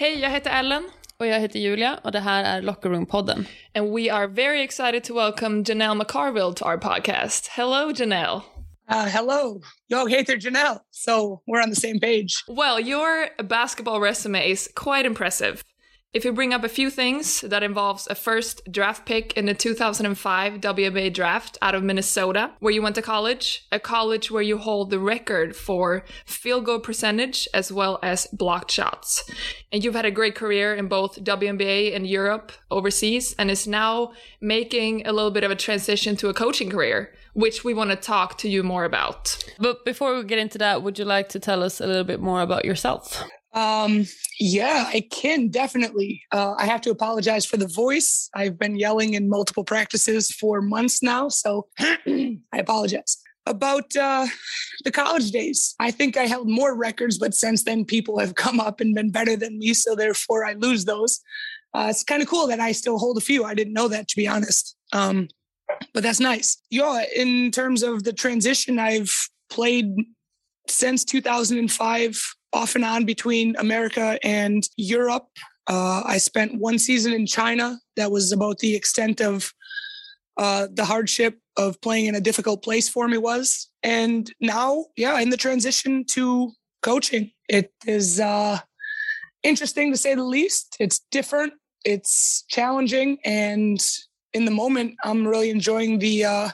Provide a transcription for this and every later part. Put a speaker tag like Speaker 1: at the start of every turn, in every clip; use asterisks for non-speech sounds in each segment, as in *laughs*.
Speaker 1: Hej, jag heter Ellen.
Speaker 2: Och jag heter Julia och det här är Locker Room-podden.
Speaker 1: And we are very excited to welcome Janel McCarville to our podcast. Hello, Janel.
Speaker 3: Uh, hello. Jag heter Janel, so we're on the same page.
Speaker 1: Well, your basketball resume is quite impressive. If you bring up a few things that involves a first draft pick in the 2005 WNBA draft out of Minnesota, where you went to college, a college where you hold the record for field goal percentage as well as blocked shots. And you've had a great career in both WNBA and Europe overseas and is now making a little bit of a transition to a coaching career, which we want to talk to you more about.
Speaker 2: But before we get into that, would you like to tell us a little bit more about yourself?
Speaker 3: Um, yeah, I can definitely. Uh, I have to apologize for the voice. I've been yelling in multiple practices for months now, so *clears throat* I apologize. About uh, the college days, I think I held more records, but since then, people have *laughs* come up and been better than me, so therefore I lose those. Uh, it's kind of cool that I still hold a few. I didn't know that, to be honest. Um, but that's nice. Yeah, in terms of the transition, I've played since 2005 off and on between America and Europe. Uh, I spent one season in China. That was about the extent of uh, the hardship of playing in a difficult place for me was. And now, yeah, in the transition to coaching, it is uh, interesting to say the least. It's different. It's challenging, and in the moment, I'm really enjoying the uh,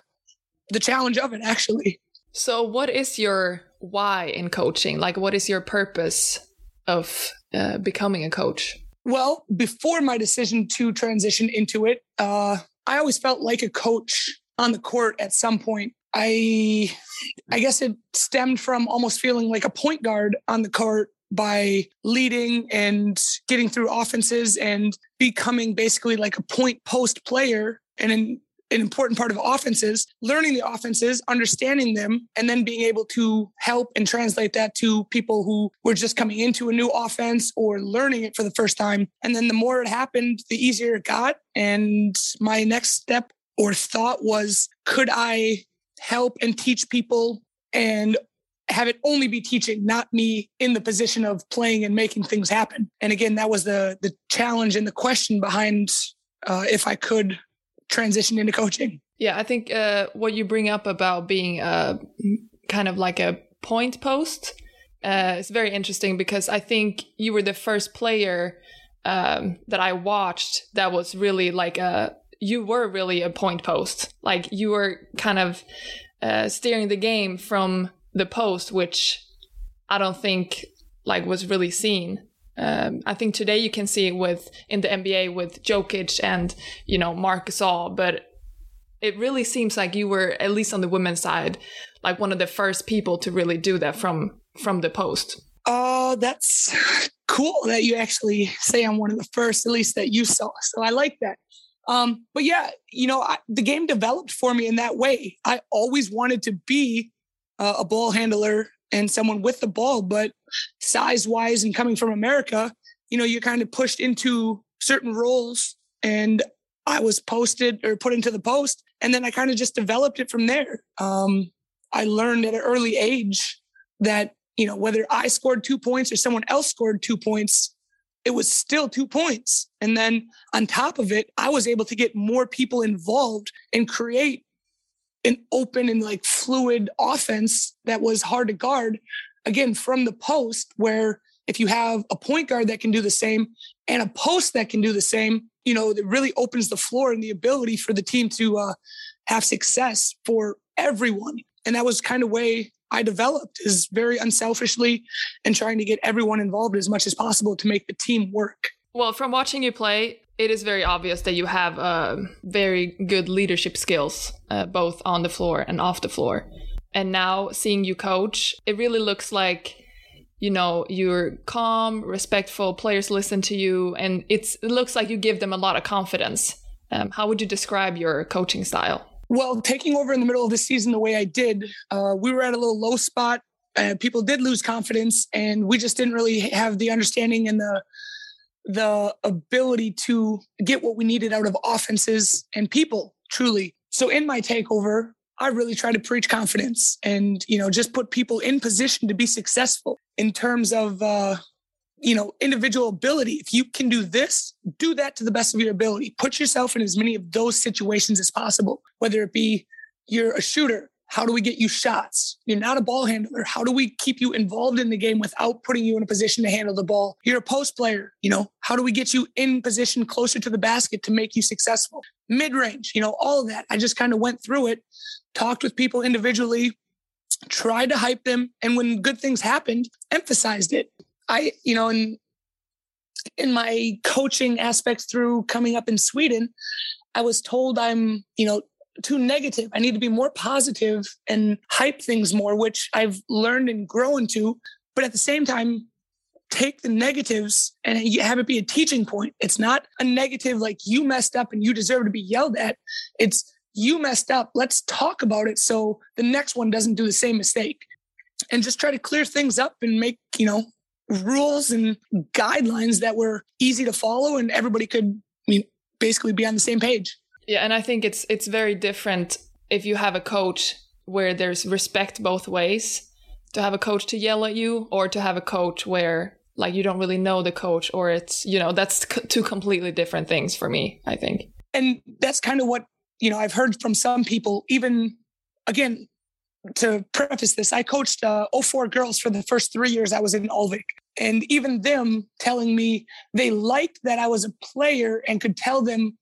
Speaker 3: the challenge of it. Actually.
Speaker 1: So, what is your why in coaching? Like, what is your purpose of uh, becoming a coach?
Speaker 3: Well, before my decision to transition into it, uh, I always felt like a coach on the court at some point. I, I guess it stemmed from almost feeling like a point guard on the court by leading and getting through offenses and becoming basically like a point post player and in an important part of offenses, learning the offenses, understanding them, and then being able to help and translate that to people who were just coming into a new offense or learning it for the first time. And then the more it happened, the easier it got. And my next step or thought was could I help and teach people and have it only be teaching, not me in the position of playing and making things happen. And again, that was the the challenge and the question behind uh, if I could transition into coaching.
Speaker 1: Yeah, I think uh, what you bring up about being uh, kind of like a point post uh, is very interesting because I think you were the first player um, that I watched that was really like a you were really a point post. Like you were kind of uh, steering the game from the post, which I don't think like was really seen. Um, I think today you can see it with in the NBA with Jokic and you know Marc Gasol, but it really seems like you were at least on the women's side, like one of the first people to really do that from from the post.
Speaker 3: Oh, that's cool that you actually say I'm one of the first, at least that you saw. So I like that. Um, but yeah, you know, I, the game developed for me in that way. I always wanted to be uh, a ball handler and someone with the ball, but size wise and coming from America, you know, you're kind of pushed into certain roles. And I was posted or put into the post, and then I kind of just developed it from there. Um, I learned at an early age that you know whether I scored two points or someone else scored two points, it was still two points. And then on top of it, I was able to get more people involved and create an open and like fluid offense that was hard to guard again from the post where if you have a point guard that can do the same and a post that can do the same you know it really opens the floor and the ability for the team to uh, have success for everyone and that was kind of way i developed is very unselfishly and trying to get everyone involved as much as possible to make the team work
Speaker 1: well from watching you play it is very obvious that you have uh, very good leadership skills, uh, both on the floor and off the floor. And now seeing you coach, it really looks like, you know, you're calm, respectful, players listen to you, and it's, it looks like you give them a lot of confidence Um, how would you describe your coaching style?
Speaker 3: Well, taking over in the middle of the season the way I did, uh, we were at a little low spot. Uh, people did lose confidence, and we just didn't really have the understanding and the the ability to get what we needed out of offenses and people. Truly. So in my takeover, I really try to preach confidence and you know just put people in position to be successful in terms of uh, you know individual ability. If you can do this, do that to the best of your ability. Put yourself in as many of those situations as possible. Whether it be you're a shooter, how do we get you shots? You're not a ball handler. How do we keep you involved in the game without putting you in a position to handle the ball? You're a post player. You know, how do we get you in position closer to the basket to make you successful? Mid range, you know, all of that. I just kind of went through it, talked with people individually, tried to hype them. And when good things happened, emphasized it. I, you know, in, in my coaching aspects through coming up in Sweden, I was told I'm, you know, too negative. I need to be more positive and hype things more, which I've learned and grown to. But at the same time, take the negatives and have it be a teaching point. It's not a negative like you messed up and you deserve to be yelled at. It's you messed up. Let's talk about it so the next one doesn't do the same mistake. And just try to clear things up and make, you know, rules and guidelines that were easy to follow and everybody could I mean basically be on the same page.
Speaker 1: Yeah, and I think it's it's very different if you have a coach where there's respect both ways to have a coach to yell at you or to have a coach where like you don't really know the coach or it's you know that's two completely different things for me i think
Speaker 3: and that's kind of what you know i've heard from some people even again to preface this i coached uh, 04 girls for the first three years i was in Alvik and even them telling me they liked that i was a player and could tell them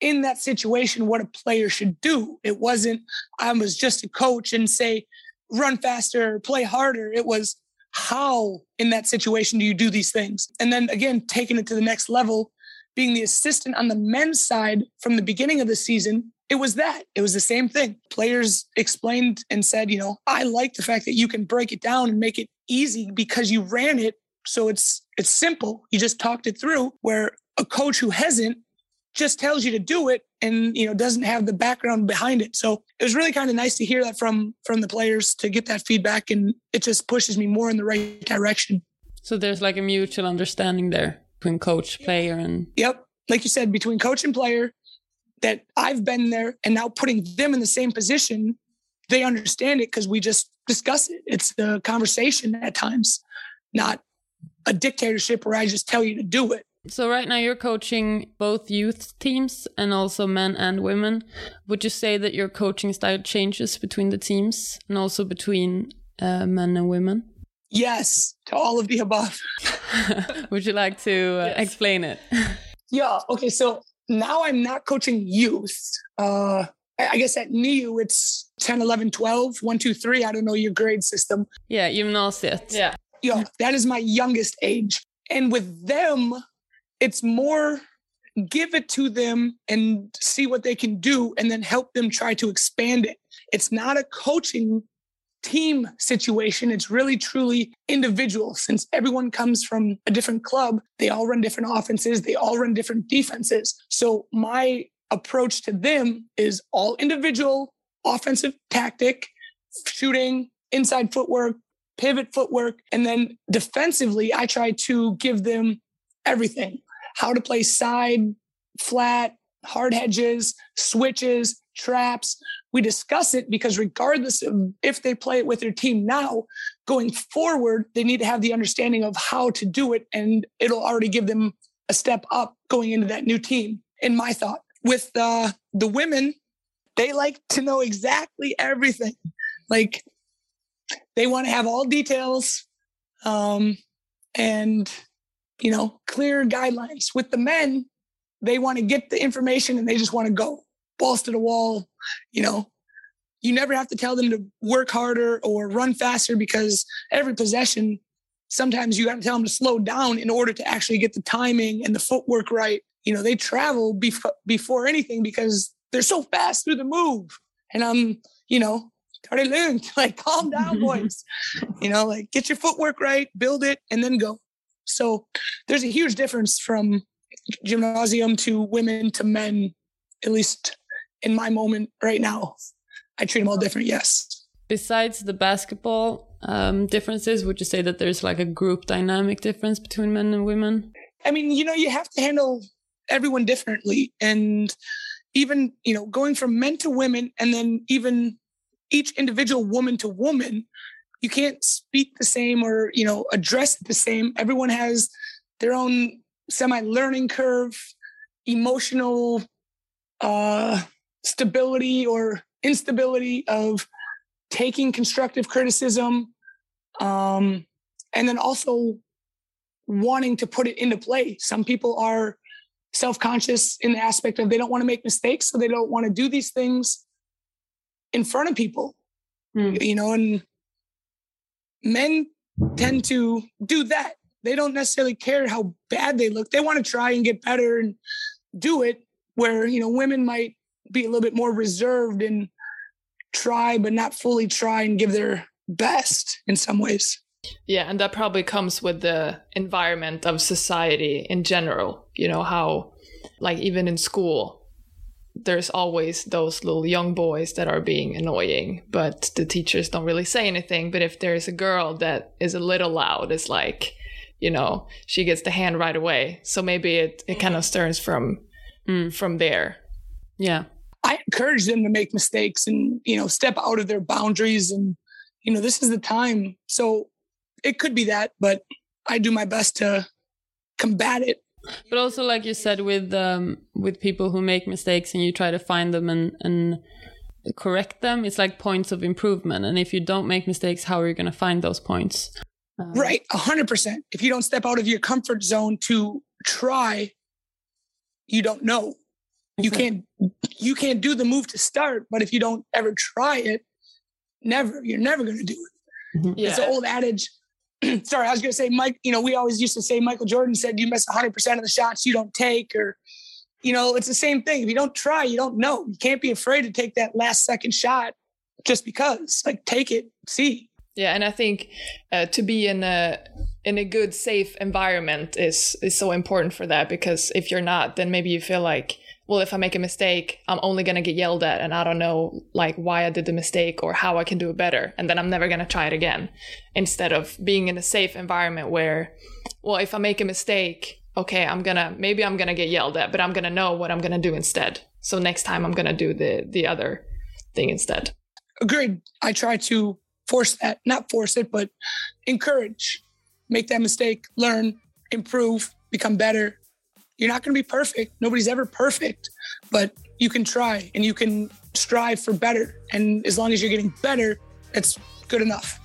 Speaker 3: in that situation what a player should do. It wasn't, I was just a coach and say, run faster, play harder. It was, how in that situation do you do these things? And then again, taking it to the next level, being the assistant on the men's side from the beginning of the season, it was that. It was the same thing. Players explained and said, you know, I like the fact that you can break it down and make it easy because you ran it. So it's it's simple. You just talked it through where a coach who hasn't just tells you to do it and you know doesn't have the background behind it so it was really kind of nice to hear that from from the players to get that feedback and it just pushes me more in the right direction
Speaker 2: so there's like a mutual understanding there between coach player and
Speaker 3: yep like you said between coach and player that i've been there and now putting them in the same position they understand it because we just discuss it it's the conversation at times not a dictatorship where i just tell you to do it
Speaker 2: so right now you're coaching both youth teams and also men and women. Would you say that your coaching style changes between the teams and also between uh, men and women?
Speaker 3: Yes, to all of the above. *laughs*
Speaker 2: Would you like to uh, yes. explain it? *laughs*
Speaker 3: yeah. Okay. So now I'm not coaching youth. Uh, I guess at NIU it's 10, 11, 12, 1, 2, 3. I don't know your grade system.
Speaker 2: Yeah, gymnasiet.
Speaker 1: Yeah.
Speaker 3: Yeah, that is my youngest age. And with them, it's more give it to them and see what they can do and then help them try to expand it. It's not a coaching team situation. It's really truly individual since everyone comes from a different club. They all run different offenses, they all run different defenses. So my approach to them is all individual offensive tactic, shooting, inside footwork, pivot footwork. And then defensively, I try to give them everything how to play side, flat, hard hedges, switches, traps. We discuss it because, regardless of if they play it with their team now, going forward, they need to have the understanding of how to do it. And it'll already give them a step up going into that new team, in my thought. With uh, the women, they like to know exactly everything. Like they want to have all details. Um, and you know, clear guidelines. With the men, they want to get the information and they just want to go balls to the wall. You know, you never have to tell them to work harder or run faster because every possession, sometimes you got to tell them to slow down in order to actually get the timing and the footwork right. You know, they travel before before anything because they're so fast through the move. And I'm, you know, *laughs* like calm down, *laughs* boys. you know, like get your footwork right, build it, and then go. So there's a huge difference from gymnasium to women to men at least in my moment right now, I treat them all different. Yes.
Speaker 2: Besides the basketball um, differences, would you say that there's like a group dynamic difference between men and women?
Speaker 3: I mean, you know, you have to handle everyone differently. And even, you know, going from men to women and then even each individual woman to woman, you can't speak the same or, you know, address the same. Everyone has their own semi learning curve, emotional uh, stability or instability of taking constructive criticism um, and then also wanting to put it into play. Some people are self conscious in the aspect of they don't want to make mistakes, so they don't want to do these things in front of people. Mm. You know, and men tend to do that. They don't necessarily care how bad they look. They want to try and get better and do it. Where you know women might be a little bit more reserved and try, but not fully try and give their best in some ways.
Speaker 1: Yeah, and that probably comes with the environment of society in general. You know, how, like, even in school, there's always those little young boys that are being annoying, but the teachers don't really say anything. But if there's a girl that is a little loud, it's like, you know, she gets the hand right away. So maybe it, it kind of stirs from mm. from there.
Speaker 2: Yeah.
Speaker 3: I encourage them to make mistakes and, you know, step out of their boundaries and, you know, this is the time. So it could be that, but I do my best to combat it.
Speaker 2: But also, like you said, with um, with people who make mistakes and you try to find them and and correct them, it's like points of improvement. And if you don't make mistakes, how are you going to find those points?
Speaker 3: Um, right, a hundred percent. If you don't step out of your comfort zone to try, you don't know. You can't you can't do the move to start, but if you don't ever try it, never you're never going to do it. Mm-hmm. Yeah. It's an old adage *clears throat* sorry, I was going to say, Mike, you know, we always used to say Michael Jordan said you miss 100% of the shots you don't take, or, you know, it's the same thing. If you don't try, you don't know. You can't be afraid to take that last second shot just because. Like, take it, see.
Speaker 1: Yeah, and I think uh, to be in a in a good, safe environment is is so important for that because if you're not, then maybe you feel like well, if I make a mistake, I'm only going to get yelled at and I don't know like why I did the mistake or how I can do it better. And then I'm never going to try it again instead of being in a safe environment where, well, if I make a mistake, okay, I'm going to, maybe I'm going to get yelled at, but I'm going to know what I'm going to do instead. So next time I'm going to do the, the other thing instead.
Speaker 3: Agreed. I try to force that, not force it, but encourage, make that mistake, learn, improve, become better, you're not going to be perfect. Nobody's ever perfect, but you can try and you can strive for better. And as long as you're getting better, it's good enough.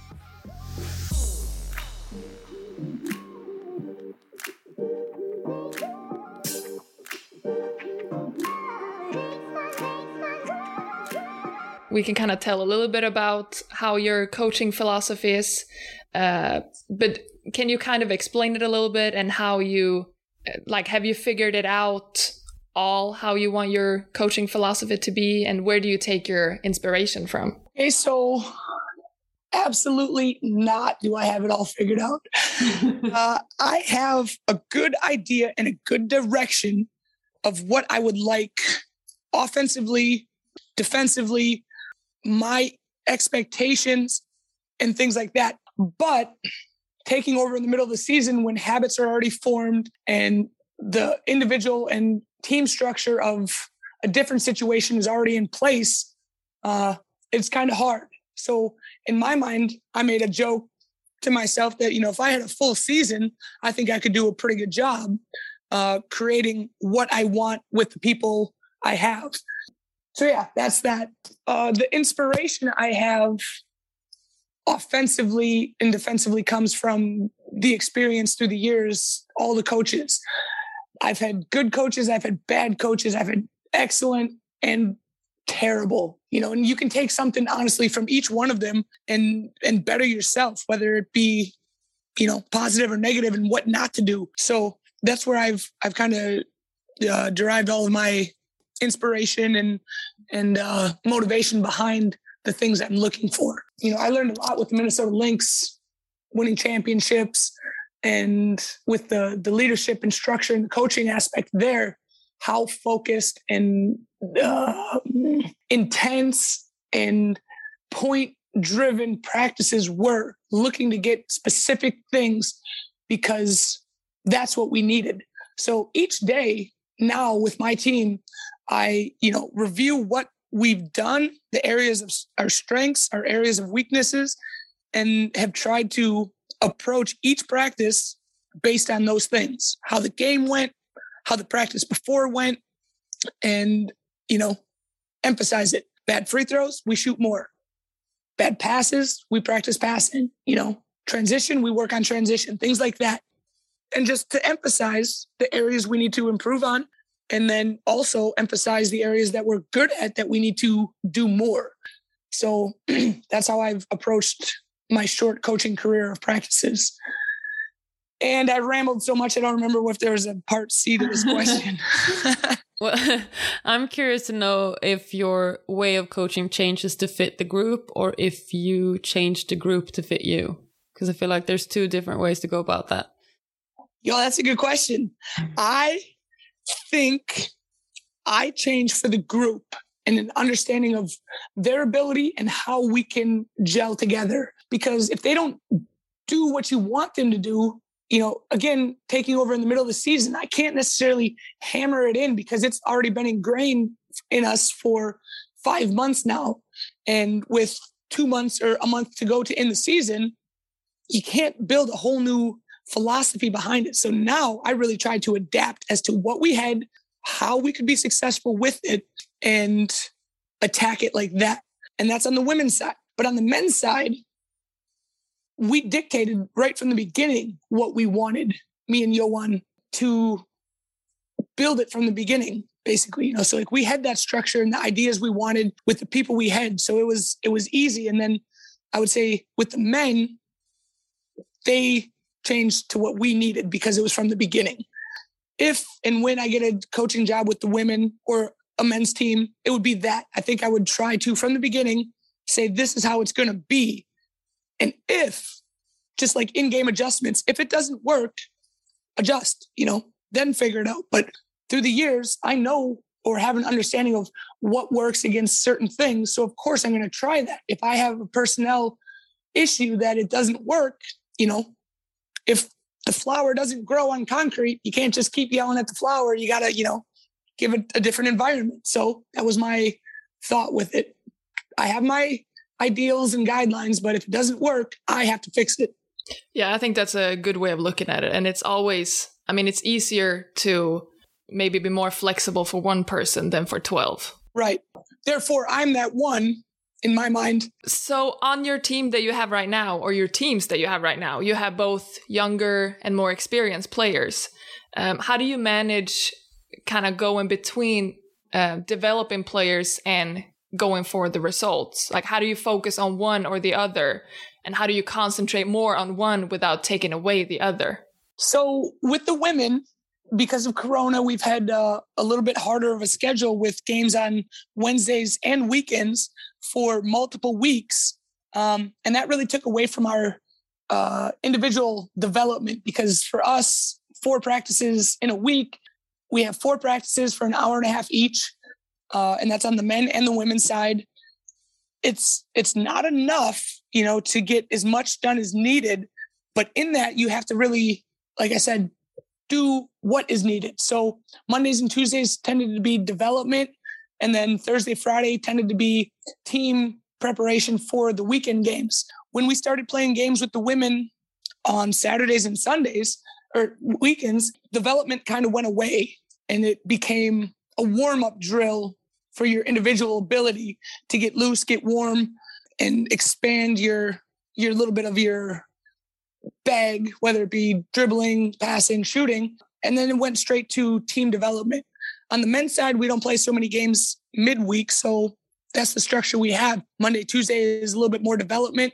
Speaker 1: We can kind of tell a little bit about how your coaching philosophy is, uh, but can you kind of explain it a little bit and how you like have you figured it out all how you want your coaching philosophy to be and where do you take your inspiration from?
Speaker 3: Okay so absolutely not do i have it all figured out. *laughs* Uh, i have a good idea and a good direction of what i would like offensively defensively my expectations and things like that. But taking over in the middle of the season when habits are already formed and the individual and team structure of a different situation is already in place, uh, it's kind of hard. So in my mind, I made a joke to myself that, you know, if I had a full season, I think I could do a pretty good job uh, creating what I want with the people I have. So yeah, that's that. Uh, the inspiration I have offensively and defensively comes from the experience through the years, all the coaches. I've had good coaches, I've had bad coaches, I've had excellent and terrible, you know, and you can take something honestly from each one of them and and better yourself, whether it be, you know, positive or negative and what not to do. So that's where I've I've kind of uh, derived all of my inspiration and and uh, motivation behind the things that I'm looking for. You know, I learned a lot with the Minnesota Lynx winning championships and with the the leadership and structure and the coaching aspect there, how focused and uh, intense and point driven practices were looking to get specific things because that's what we needed. So each day now with my team, I, you know, review what we've done, the areas of our strengths, our areas of weaknesses, and have tried to approach each practice based on those things how the game went, how the practice before went, and, you know, emphasize it. Bad free throws, we shoot more. Bad passes, we practice passing, you know, transition, we work on transition, things like that. And just to emphasize the areas we need to improve on and then also emphasize the areas that we're good at that we need to do more. So *clears throat* that's how I've approached my short coaching career of practices. And I rambled so much I don't remember if there was a part C to this question. *laughs*
Speaker 2: well, *laughs* I'm curious to know if your way of coaching changes to fit the group or if you change the group to fit you. Because I feel like there's two different ways to go about that.
Speaker 3: Yo, that's a good question. I think I change for the group and an understanding of their ability and how we can gel together. Because if they don't do what you want them to do, you know, again, taking over in the middle of the season, I can't necessarily hammer it in because it's already been ingrained in us for five months now. And with two months or a month to go to end the season, you can't build a whole new philosophy behind it. So now I really tried to adapt as to what we had, how we could be successful with it, and attack it like that. And that's on the women's side. But on the men's side, we dictated right from the beginning what we wanted, me and Johan, to build it from the beginning basically you know so like we had that structure and the ideas we wanted with the people we had so it was it was easy and then i would say with the men they changed to what we needed because it was from the beginning. If and when I get a coaching job with the women or a men's team, it would be that. I think I would try to, from the beginning, say, this is how it's going to be. And if, just like in game adjustments, if it doesn't work, adjust, you know, then figure it out. But through the years, I know or have an understanding of what works against certain things. So, of course, I'm going to try that. If I have a personnel issue that it doesn't work, you know, if the flower doesn't grow on concrete, you can't just keep yelling at the flower. You got to, you know, give it a different environment. So that was my thought with it. I have my ideals and guidelines, but if it doesn't work, I have to fix it.
Speaker 1: Yeah, I think that's a good way of looking at it. And it's always, I mean, it's easier to maybe be more flexible for one person than for 12.
Speaker 3: Right. Therefore, I'm that one in my mind.
Speaker 1: So, on your team that you have right now, or your teams that you have right now, you have both younger and more experienced players. Um, how do you manage kind of going between uh, developing players and going for the results? Like, how do you focus on one or the other? And how do you concentrate more on one without taking away the other?
Speaker 3: So, with the women, because of Corona, we've had uh, a little bit harder of a schedule with games on Wednesdays and weekends for multiple weeks. Um, and that really took away from our uh, individual development because for us, four practices in a week, we have four practices for an hour and a half each. Uh, and that's on the men and the women's side. It's it's not enough, you know, to get as much done as needed. But in that, you have to really, like I said, do what is needed. So Mondays and Tuesdays tended to be development, and then Thursday, Friday tended to be team preparation for the weekend games. When we started playing games with the women on Saturdays and Sundays or weekends, development kind of went away and it became a warm up drill for your individual ability to get loose, get warm, and expand your your little bit of your bag, whether it be dribbling, passing, shooting. And then it went straight to team development. On the men's side, we don't play so many games midweek. So that's the structure we have. Monday, Tuesday is a little bit more development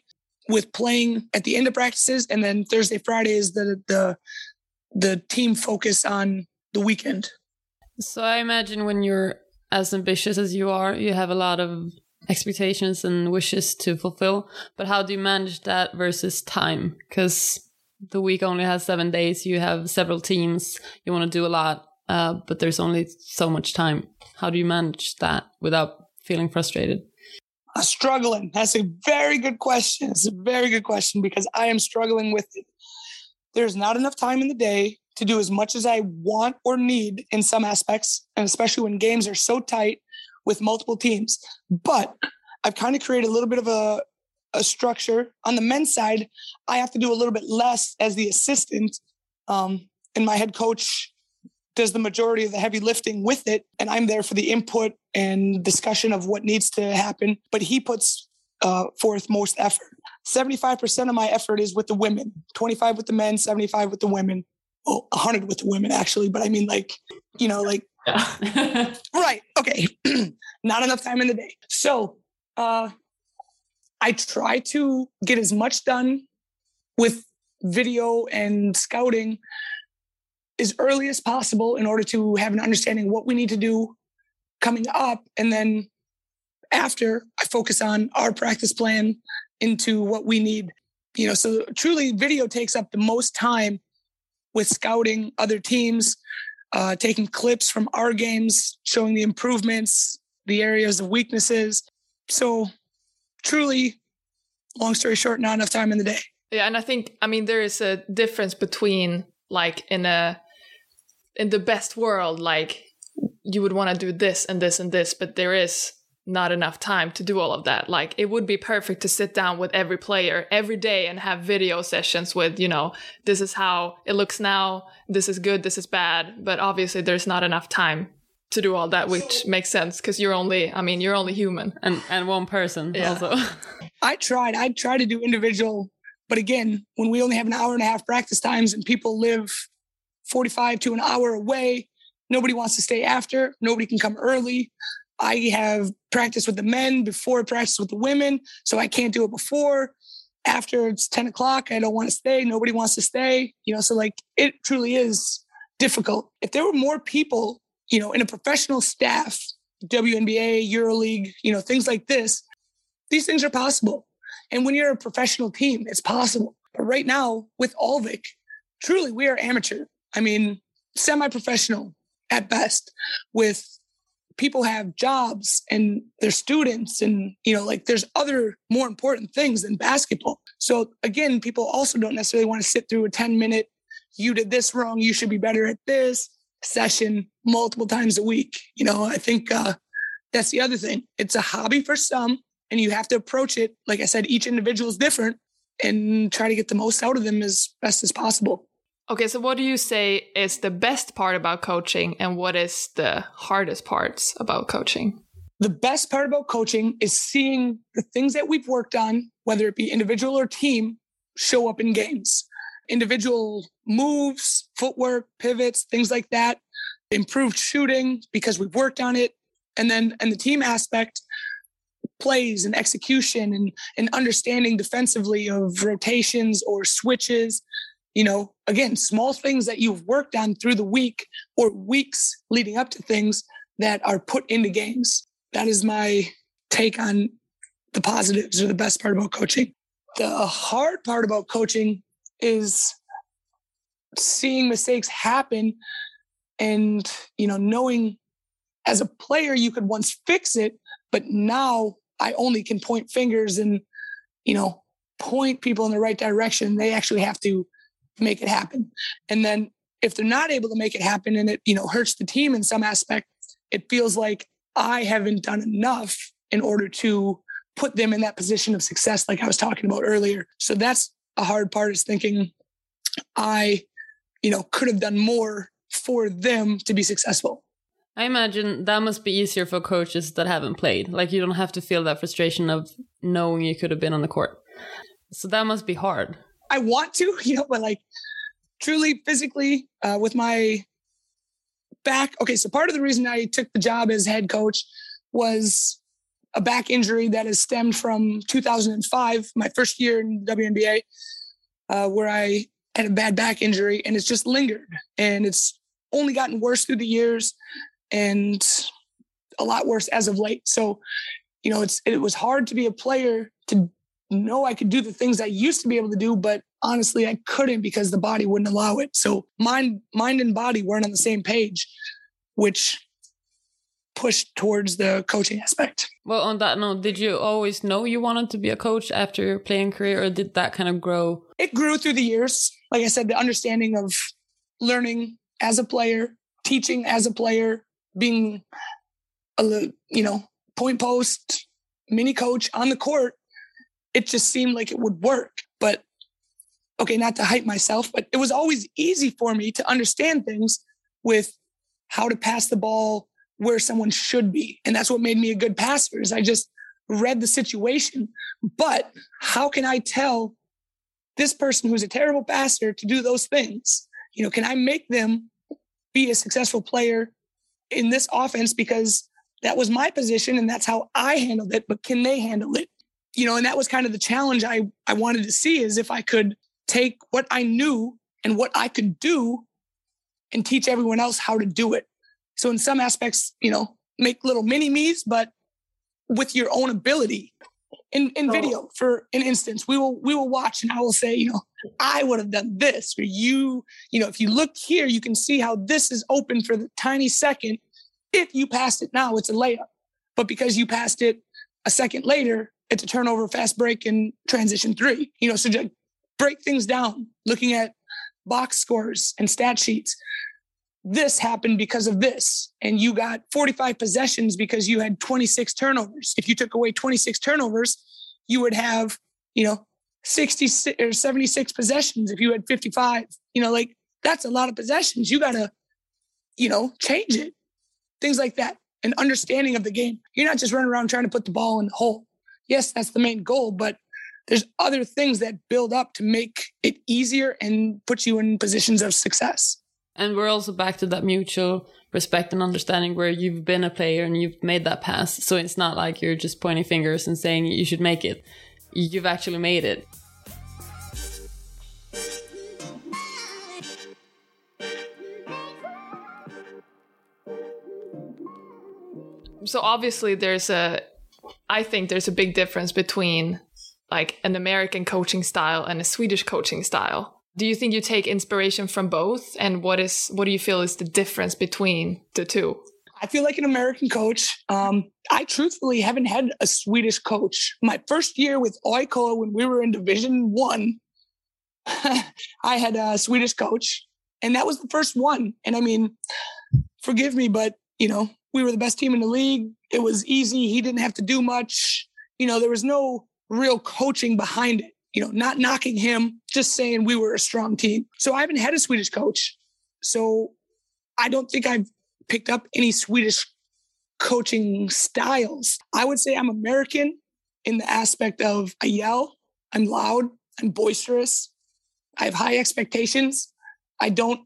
Speaker 3: with playing at the end of practices. And then Thursday, Friday is the the the team focus on the weekend.
Speaker 2: So I imagine when you're as ambitious as you are, you have a lot of expectations and wishes to fulfill. But how do you manage that versus time? Because the week only has seven days. You have several teams. You want to do a lot uh, but there's only so much time. How do you manage that without feeling frustrated?
Speaker 3: I'm struggling. That's a very good question. It's a very good question because I am struggling with it. There's not enough time in the day to do as much as I want or need in some aspects, and especially when games are so tight with multiple teams. But I've kind of created a little bit of a, a structure. On the men's side, I have to do a little bit less as the assistant. Um, and my head coach does the majority of the heavy lifting with it. And I'm there for the input and discussion of what needs to happen. But he puts uh, forth most effort. 75% of my effort is with the women, 25 with the men, 75 with the women. Well, 100 with the women, actually. But I mean, like, you know, like, yeah. *laughs* right. Okay. *clears throat* Not enough time in the day. So uh, I try to get as much done with video and scouting as early as possible in order to have an understanding what we need to do coming up. And then after, I focus on our practice plan into what we need. You know, so truly video takes up the most time with scouting other teams, uh, taking clips from our games, showing the improvements, the areas of weaknesses. So truly, long story short, not enough time in the day.
Speaker 1: Yeah, and I think I mean there is a difference between like in a in the best world, like you would want to do this and this and this, but there is not enough time to do all of that. Like it would be perfect to sit down with every player every day and have video sessions with, you know, this is how it looks now, this is good, this is bad. But obviously there's not enough time to do all that, which makes sense because you're only, I mean, you're only human.
Speaker 2: And and one person yeah. also. *laughs*
Speaker 3: I tried. I tried to do individual, but again, when we only have an hour and a half practice times and people live 45 to an hour away. Nobody wants to stay after. Nobody can come early. I have practice with the men before practice with the women, so I can't do it before. After it's 10 o'clock, I don't want to stay. Nobody wants to stay. You know, so like it truly is difficult. If there were more people, you know, in a professional staff, WNBA, EuroLeague, you know, things like this, these things are possible. And when you're a professional team, it's possible. But right now, with Alvik, truly we are amateur. I mean, semi professional at best with people have jobs and they're students and you know like there's other more important things than basketball. So again people also don't necessarily want to sit through a 10 minute you did this wrong you should be better at this session multiple times a week you know? I think uh, that's the other thing. It's a hobby for some and you have to approach it like i said each individual is different and try to get the most out of them as best as possible
Speaker 1: Okay, so what do you say is the best part about coaching and what is the hardest parts about coaching?
Speaker 3: The best part about coaching is seeing the things that we've worked on, whether it be individual or team, show up in games. Individual moves, footwork, pivots, things like that, improved shooting because we've worked on it. And then and the team aspect, plays and execution and, and understanding defensively of rotations or switches you know, again, small things that you've worked on through the week or weeks leading up to things that are put into games. That is my take on the positives or the best part about coaching. The hard part about coaching is seeing mistakes happen and, you know, knowing as a player you could once fix it, but now I only can point fingers and, you know, point people in the right direction. They actually have to make it happen. And then if they're not able to make it happen and it, you know, hurts the team in some aspect, it feels like I haven't done enough in order to put them in that position of success, like I was talking about earlier. So that's a hard part is thinking I, you know, could have done more for them to be successful.
Speaker 2: I imagine that must be easier for coaches that haven't played. Like you don't have to feel that frustration of knowing you could have been on the court. So that must be hard.
Speaker 3: I want to, *laughs* you know, but like truly physically uh, with my back. Okay, so part of the reason I took the job as head coach was a back injury that has stemmed from 2005, my first year in WNBA, uh, where I had a bad back injury and it's just lingered and it's only gotten worse through the years and a lot worse as of late. So, you know, it's it was hard to be a player to know I could do the things I used to be able to do, but honestly I couldn't because the body wouldn't allow it. So mind mind and body weren't on the same page, which pushed towards the coaching aspect.
Speaker 2: Well, on that note, did you always know you wanted to be a coach after your playing career, or did that kind of grow?
Speaker 3: It grew through the years. Like I said, the understanding of learning as a player, teaching as a player, being a you know point post, mini coach on the court. It just seemed like it would work. But okay, not to hype myself, but it was always easy for me to understand things with how to pass the ball where someone should be. And that's what made me a good passer is I just read the situation. But how can I tell this person who's a terrible passer to do those things? You know, can I make them be a successful player in this offense because that was my position and that's how I handled it, but can they handle it? You know, and that was kind of the challenge I I wanted to see is if I could take what I knew and what I could do and teach everyone else how to do it. So in some aspects, you know, make little mini me's, but with your own ability. In in video, for an instance, we will we will watch and I will say, you know, I would have done this. Or you, you know, if you look here, you can see how this is open for the tiny second. If you passed it now, it's a layup. But because you passed it a second later, it's a turnover, fast break, and transition three. You know, so just break things down, looking at box scores and stat sheets this happened because of this. And you got 45 possessions because you had 26 turnovers. If you took away 26 turnovers, you would have, you know, 66 or 76 possessions if you had 55. You know, like that's a lot of possessions. You got to, you know, change it. Things like that. An understanding of the game. You're not just running around trying to put the ball in the hole. Yes, that's the main goal, but there's other things that build up to make it easier and put you in positions of success.
Speaker 2: And we're also back to that mutual respect and understanding where you've been a player and you've made that pass. So it's not like you're just pointing fingers and saying you should make it. You've actually made it.
Speaker 1: So obviously there's a I think there's a big difference between like an American coaching style and a Swedish coaching style. Do you think you take inspiration from both? And what is what do you feel is the difference between the two?
Speaker 3: I feel like an american coach. Um, i truthfully haven't had a swedish coach. My first year with oiko when we were in division one *laughs* i had a swedish coach and that was the first one. And i mean forgive me but you know we were the best team in the league it was easy he didn't have to do much you know there was no real coaching behind it you know, not knocking him, just saying we were a strong team. So I haven't had a Swedish coach. So I don't think I've picked up any Swedish coaching styles. I would say I'm American in the aspect of I yell, I'm loud, I'm boisterous, I have high expectations. I don't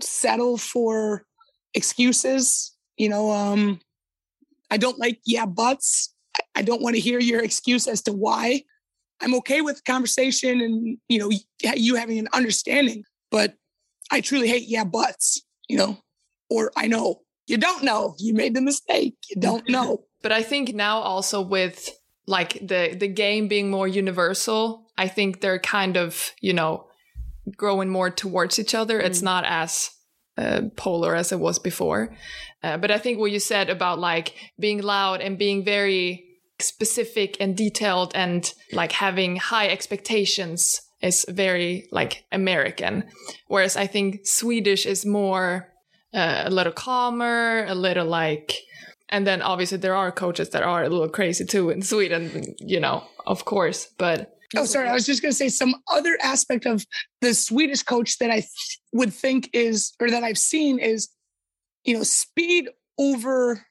Speaker 3: settle for excuses. You know, um, I don't like yeah buts. I don't want to hear your excuse as to why. I'm okay with conversation and you know you having an understanding, but I truly hate yeah buts, you know, or I know you don't know you made the mistake you don't know. *laughs*
Speaker 1: but I think now also with like the the game being more universal, I think they're kind of you know growing more towards each other. Mm. It's not as uh, polar as it was before. Uh, but I think what you said about like being loud and being very specific and detailed and like having high expectations is very like American. Whereas I think Swedish is more uh, a little calmer, a little like, and then obviously there are coaches that are a little crazy too in Sweden, you know, of course, but.
Speaker 3: Oh, sorry. I was just going to say some other aspect of the Swedish coach that I th- would think is, or that I've seen is, you know, speed over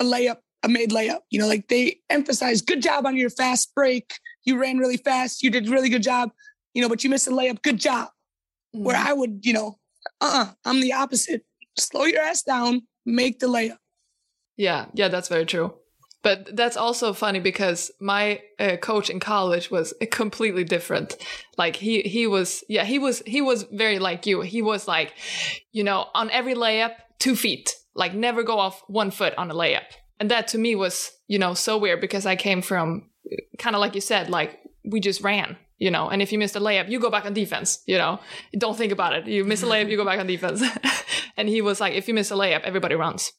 Speaker 3: a layup a made layup. You know, like they emphasize good job on your fast break. You ran really fast. You did a really good job. You know, but you missed a layup. Good job. Mm-hmm. Where I would, you know, uh, uh-uh, I'm the opposite. Slow your ass down. Make the layup.
Speaker 1: Yeah, yeah, that's very true. But that's also funny because my uh, coach in college was completely different. Like he he was yeah he was he was very like you. He was like, you know, on every layup two feet. Like never go off one foot on a layup and that to me was you know so weird because i came from kind of like you said like we just ran you know, and if you missed a layup, you go back on defense, you know, don't think about it. You miss a layup, you go back on defense. *laughs* and he was like, if you miss a layup, everybody runs.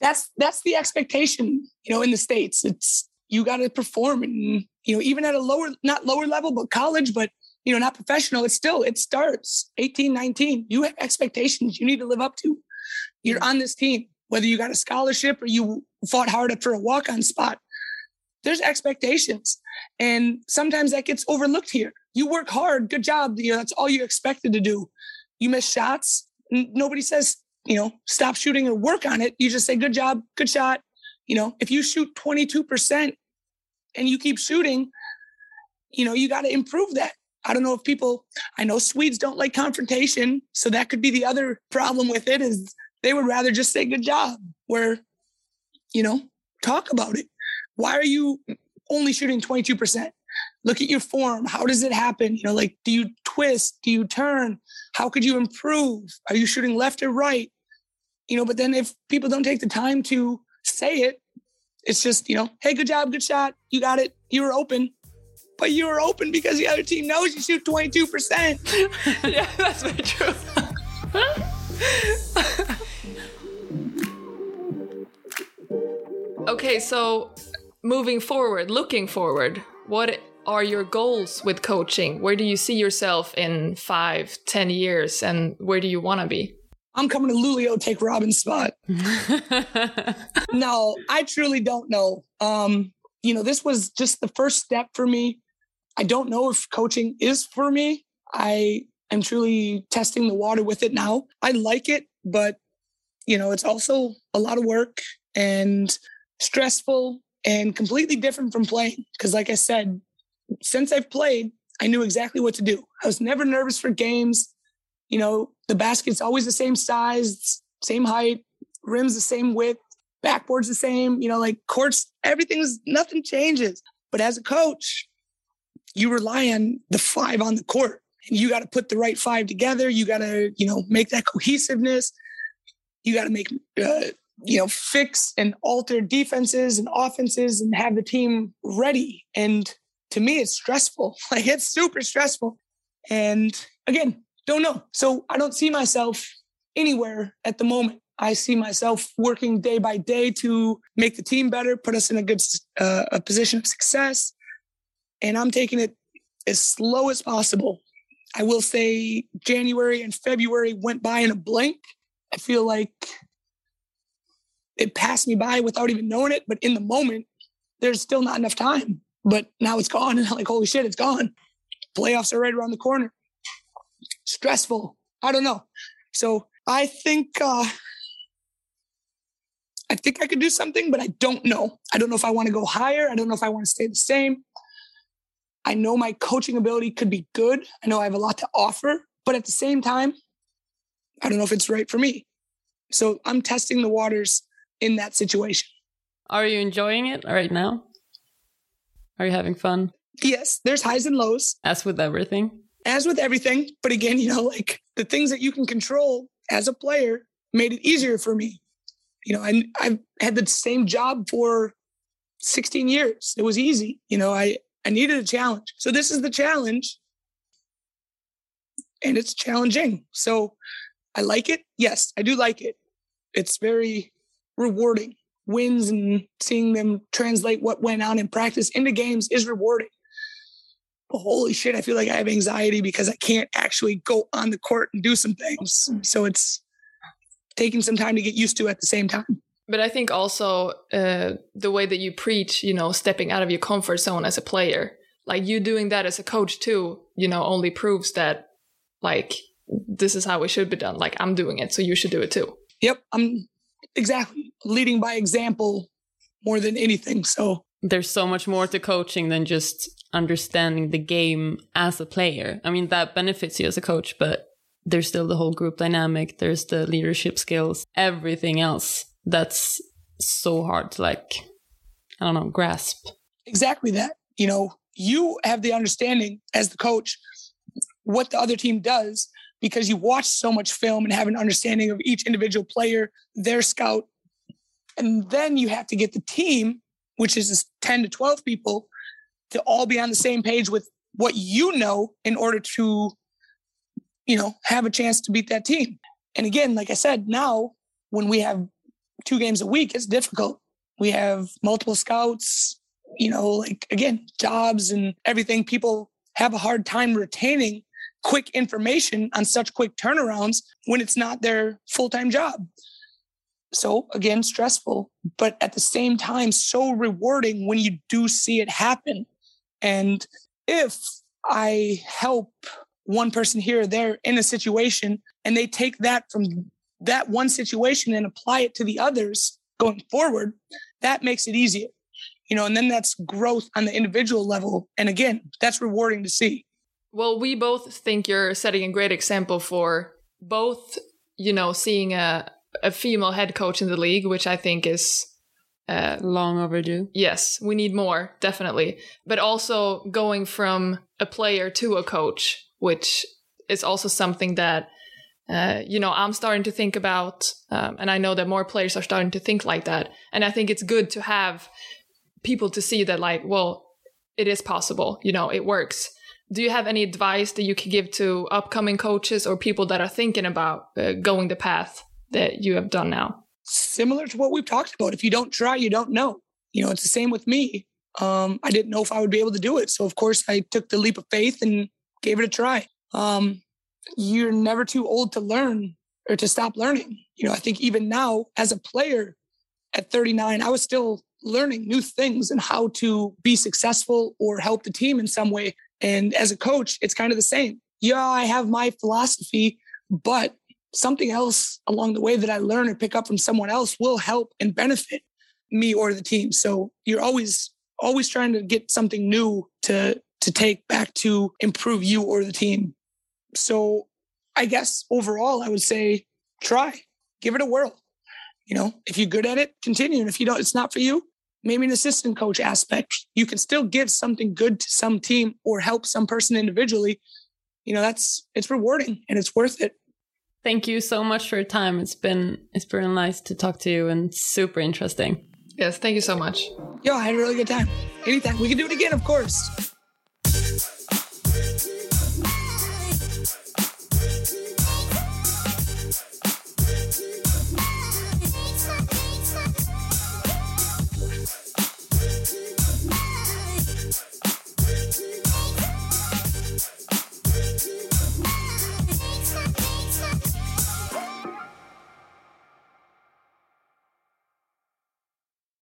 Speaker 3: That's that's the expectation, you know, in the states. It's you got to perform, and you know, even at a lower, not lower level, but college, but you know, not professional. It's still it starts 18, 19. You have expectations you need to live up to. You're on this team, whether you got a scholarship or you fought hard up for a walk on spot there's expectations. And sometimes that gets overlooked here. You work hard, good job. You know, that's all you're expected to do. You miss shots. Nobody says, you know, stop shooting or work on it. You just say, good job, good shot. You know, if you shoot 22% and you keep shooting, you know, you got to improve that. I don't know if people, I know Swedes don't like confrontation. So that could be the other problem with it is they would rather just say good job, where, you know, talk about it. Why are you only shooting 22%? Look at your form. How does it happen? You know, like, do you twist? Do you turn? How could you improve? Are you shooting left or right? You know, but then if people don't take the time to say it, it's just, you know, hey, good job, good shot. You got it. You were open. But you were open because the other team knows you shoot 22%. *laughs*
Speaker 1: yeah, that's very true. *laughs* okay, so moving forward, looking forward, what are your goals with coaching? Where do you see yourself in five, ten years, and where do you want to be?
Speaker 3: I'm coming to Luleå, take Robin's spot. *laughs* no, I truly don't know. Um, you know, this was just the first step for me. I don't know if coaching is for me. I am truly testing the water with it now. I like it, but you know, it's also a lot of work and stressful and completely different from playing. Because, like I said, since I've played, I knew exactly what to do. I was never nervous for games. You know, the basket's always the same size, same height, rims the same width, backboard's the same. You know, like courts, everything's nothing changes. But as a coach, you rely on the five on the court. And you got to put the right five together. You got to, you know, make that cohesiveness. You got to make uh, you know, fix and alter defenses and offenses and have the team ready. And to me, it's stressful. *laughs* Like it's super stressful. And again, don't know. So I don't see myself anywhere at the moment. I see myself working day by day to make the team better, put us in a good uh, a position of success. And I'm taking it as slow as possible. I will say January and February went by in a blink. I feel like it passed me by without even knowing it. But in the moment, there's still not enough time. But now it's gone. *laughs* And I'm like, holy shit, it's gone. Playoffs are right around the corner. Stressful. I don't know. So I think uh I think I could do something, but I don't know. I don't know if I want to go higher. I don't know if I want to stay the same. I know my coaching ability could be good. I know I have a lot to offer, but at the same time, I don't know if it's right for me. So I'm testing the waters in that situation.
Speaker 2: Are you enjoying it right now? Are you having fun?
Speaker 3: Yes, there's highs and lows.
Speaker 2: As with everything.
Speaker 3: As with everything. But again, you know, like the things that you can control as a player made it easier for me. You know, I, I've had the same job for 16 years. It was easy. You know, I, I needed a challenge. So this is the challenge. And it's challenging. So I like it. Yes, I do like it. It's very rewarding. Wins and seeing them translate what went on in practice into games is rewarding. But holy shit, I feel like I have anxiety because I can't actually go on the court and do some things. So it's taking some time to get used to at the same time.
Speaker 1: But I think also uh, the way that you preach, you know, stepping out of your comfort zone as a player, like you doing that as a coach too, you know, only proves that like this is how it should be done. Like I'm doing it, so you should do it too.
Speaker 3: Yep, I'm exactly leading by example more than anything. So
Speaker 2: there's so much more to coaching than just understanding the game as a player. I mean, that benefits you as a coach, but there's still the whole group dynamic. There's the leadership skills, everything else that's so hard to like, I don't know, grasp.
Speaker 3: Exactly that. You know, you have the understanding as the coach what the other team does because you watch so much film and have an understanding of each individual player, their scout. And then you have to get the team, which is 10 to 12 people, to all be on the same page with what you know in order to, you know, have a chance to beat that team. And again, like I said, now when we have two games a week, it's difficult. We have multiple scouts, you know, like again, jobs and everything. People have a hard time retaining quick information on such quick turnarounds when it's not their full time job. So again, stressful, but at the same time, so rewarding when you do see it happen. And if I help one person here or there in a situation and they take that from that one situation and apply it to the others going forward, that makes it easier. You know, and then that's growth on the individual level. And again, that's rewarding to see.
Speaker 1: Well, we both think you're setting a great example for both, you know, seeing a, a female head coach in the league, which I think is
Speaker 2: uh, long overdue.
Speaker 1: Yes, we need more, definitely. But also going from a player to a coach, which is also something that, uh, you know, I'm starting to think about. Um, and I know that more players are starting to think like that. And I think it's good to have people to see that, like, well, it is possible, you know, it works. Do you have any advice that you could give to upcoming coaches or people that are thinking about uh, going the path that you have done now?
Speaker 3: Similar to what we've talked about. If you don't try, you don't know. You know, it's the same with me. Um, I didn't know if I would be able to do it. So, of course, I took the leap of faith and gave it a try. Um, you're never too old to learn or to stop learning. You know, I think even now as a player at 39, I was still learning new things and how to be successful or help the team in some way. And as a coach, it's kind of the same. Yeah, I have my philosophy, but something else along the way that I learn or pick up from someone else will help and benefit me or the team. So you're always always trying to get something new to to take back to improve you or the team. So I guess overall I would say try. Give it a whirl. You know, if you're good at it, continue. And if you don't, it's not for you, maybe an assistant coach aspect. You can still give something good to some team or help some person individually. You know, that's it's rewarding and it's worth it.
Speaker 2: Thank you so much for your time. It's been it's been nice to talk to you and super interesting.
Speaker 1: Yes, thank you so much.
Speaker 3: Yo, I had a really good time. Anytime. We can do it again, of course.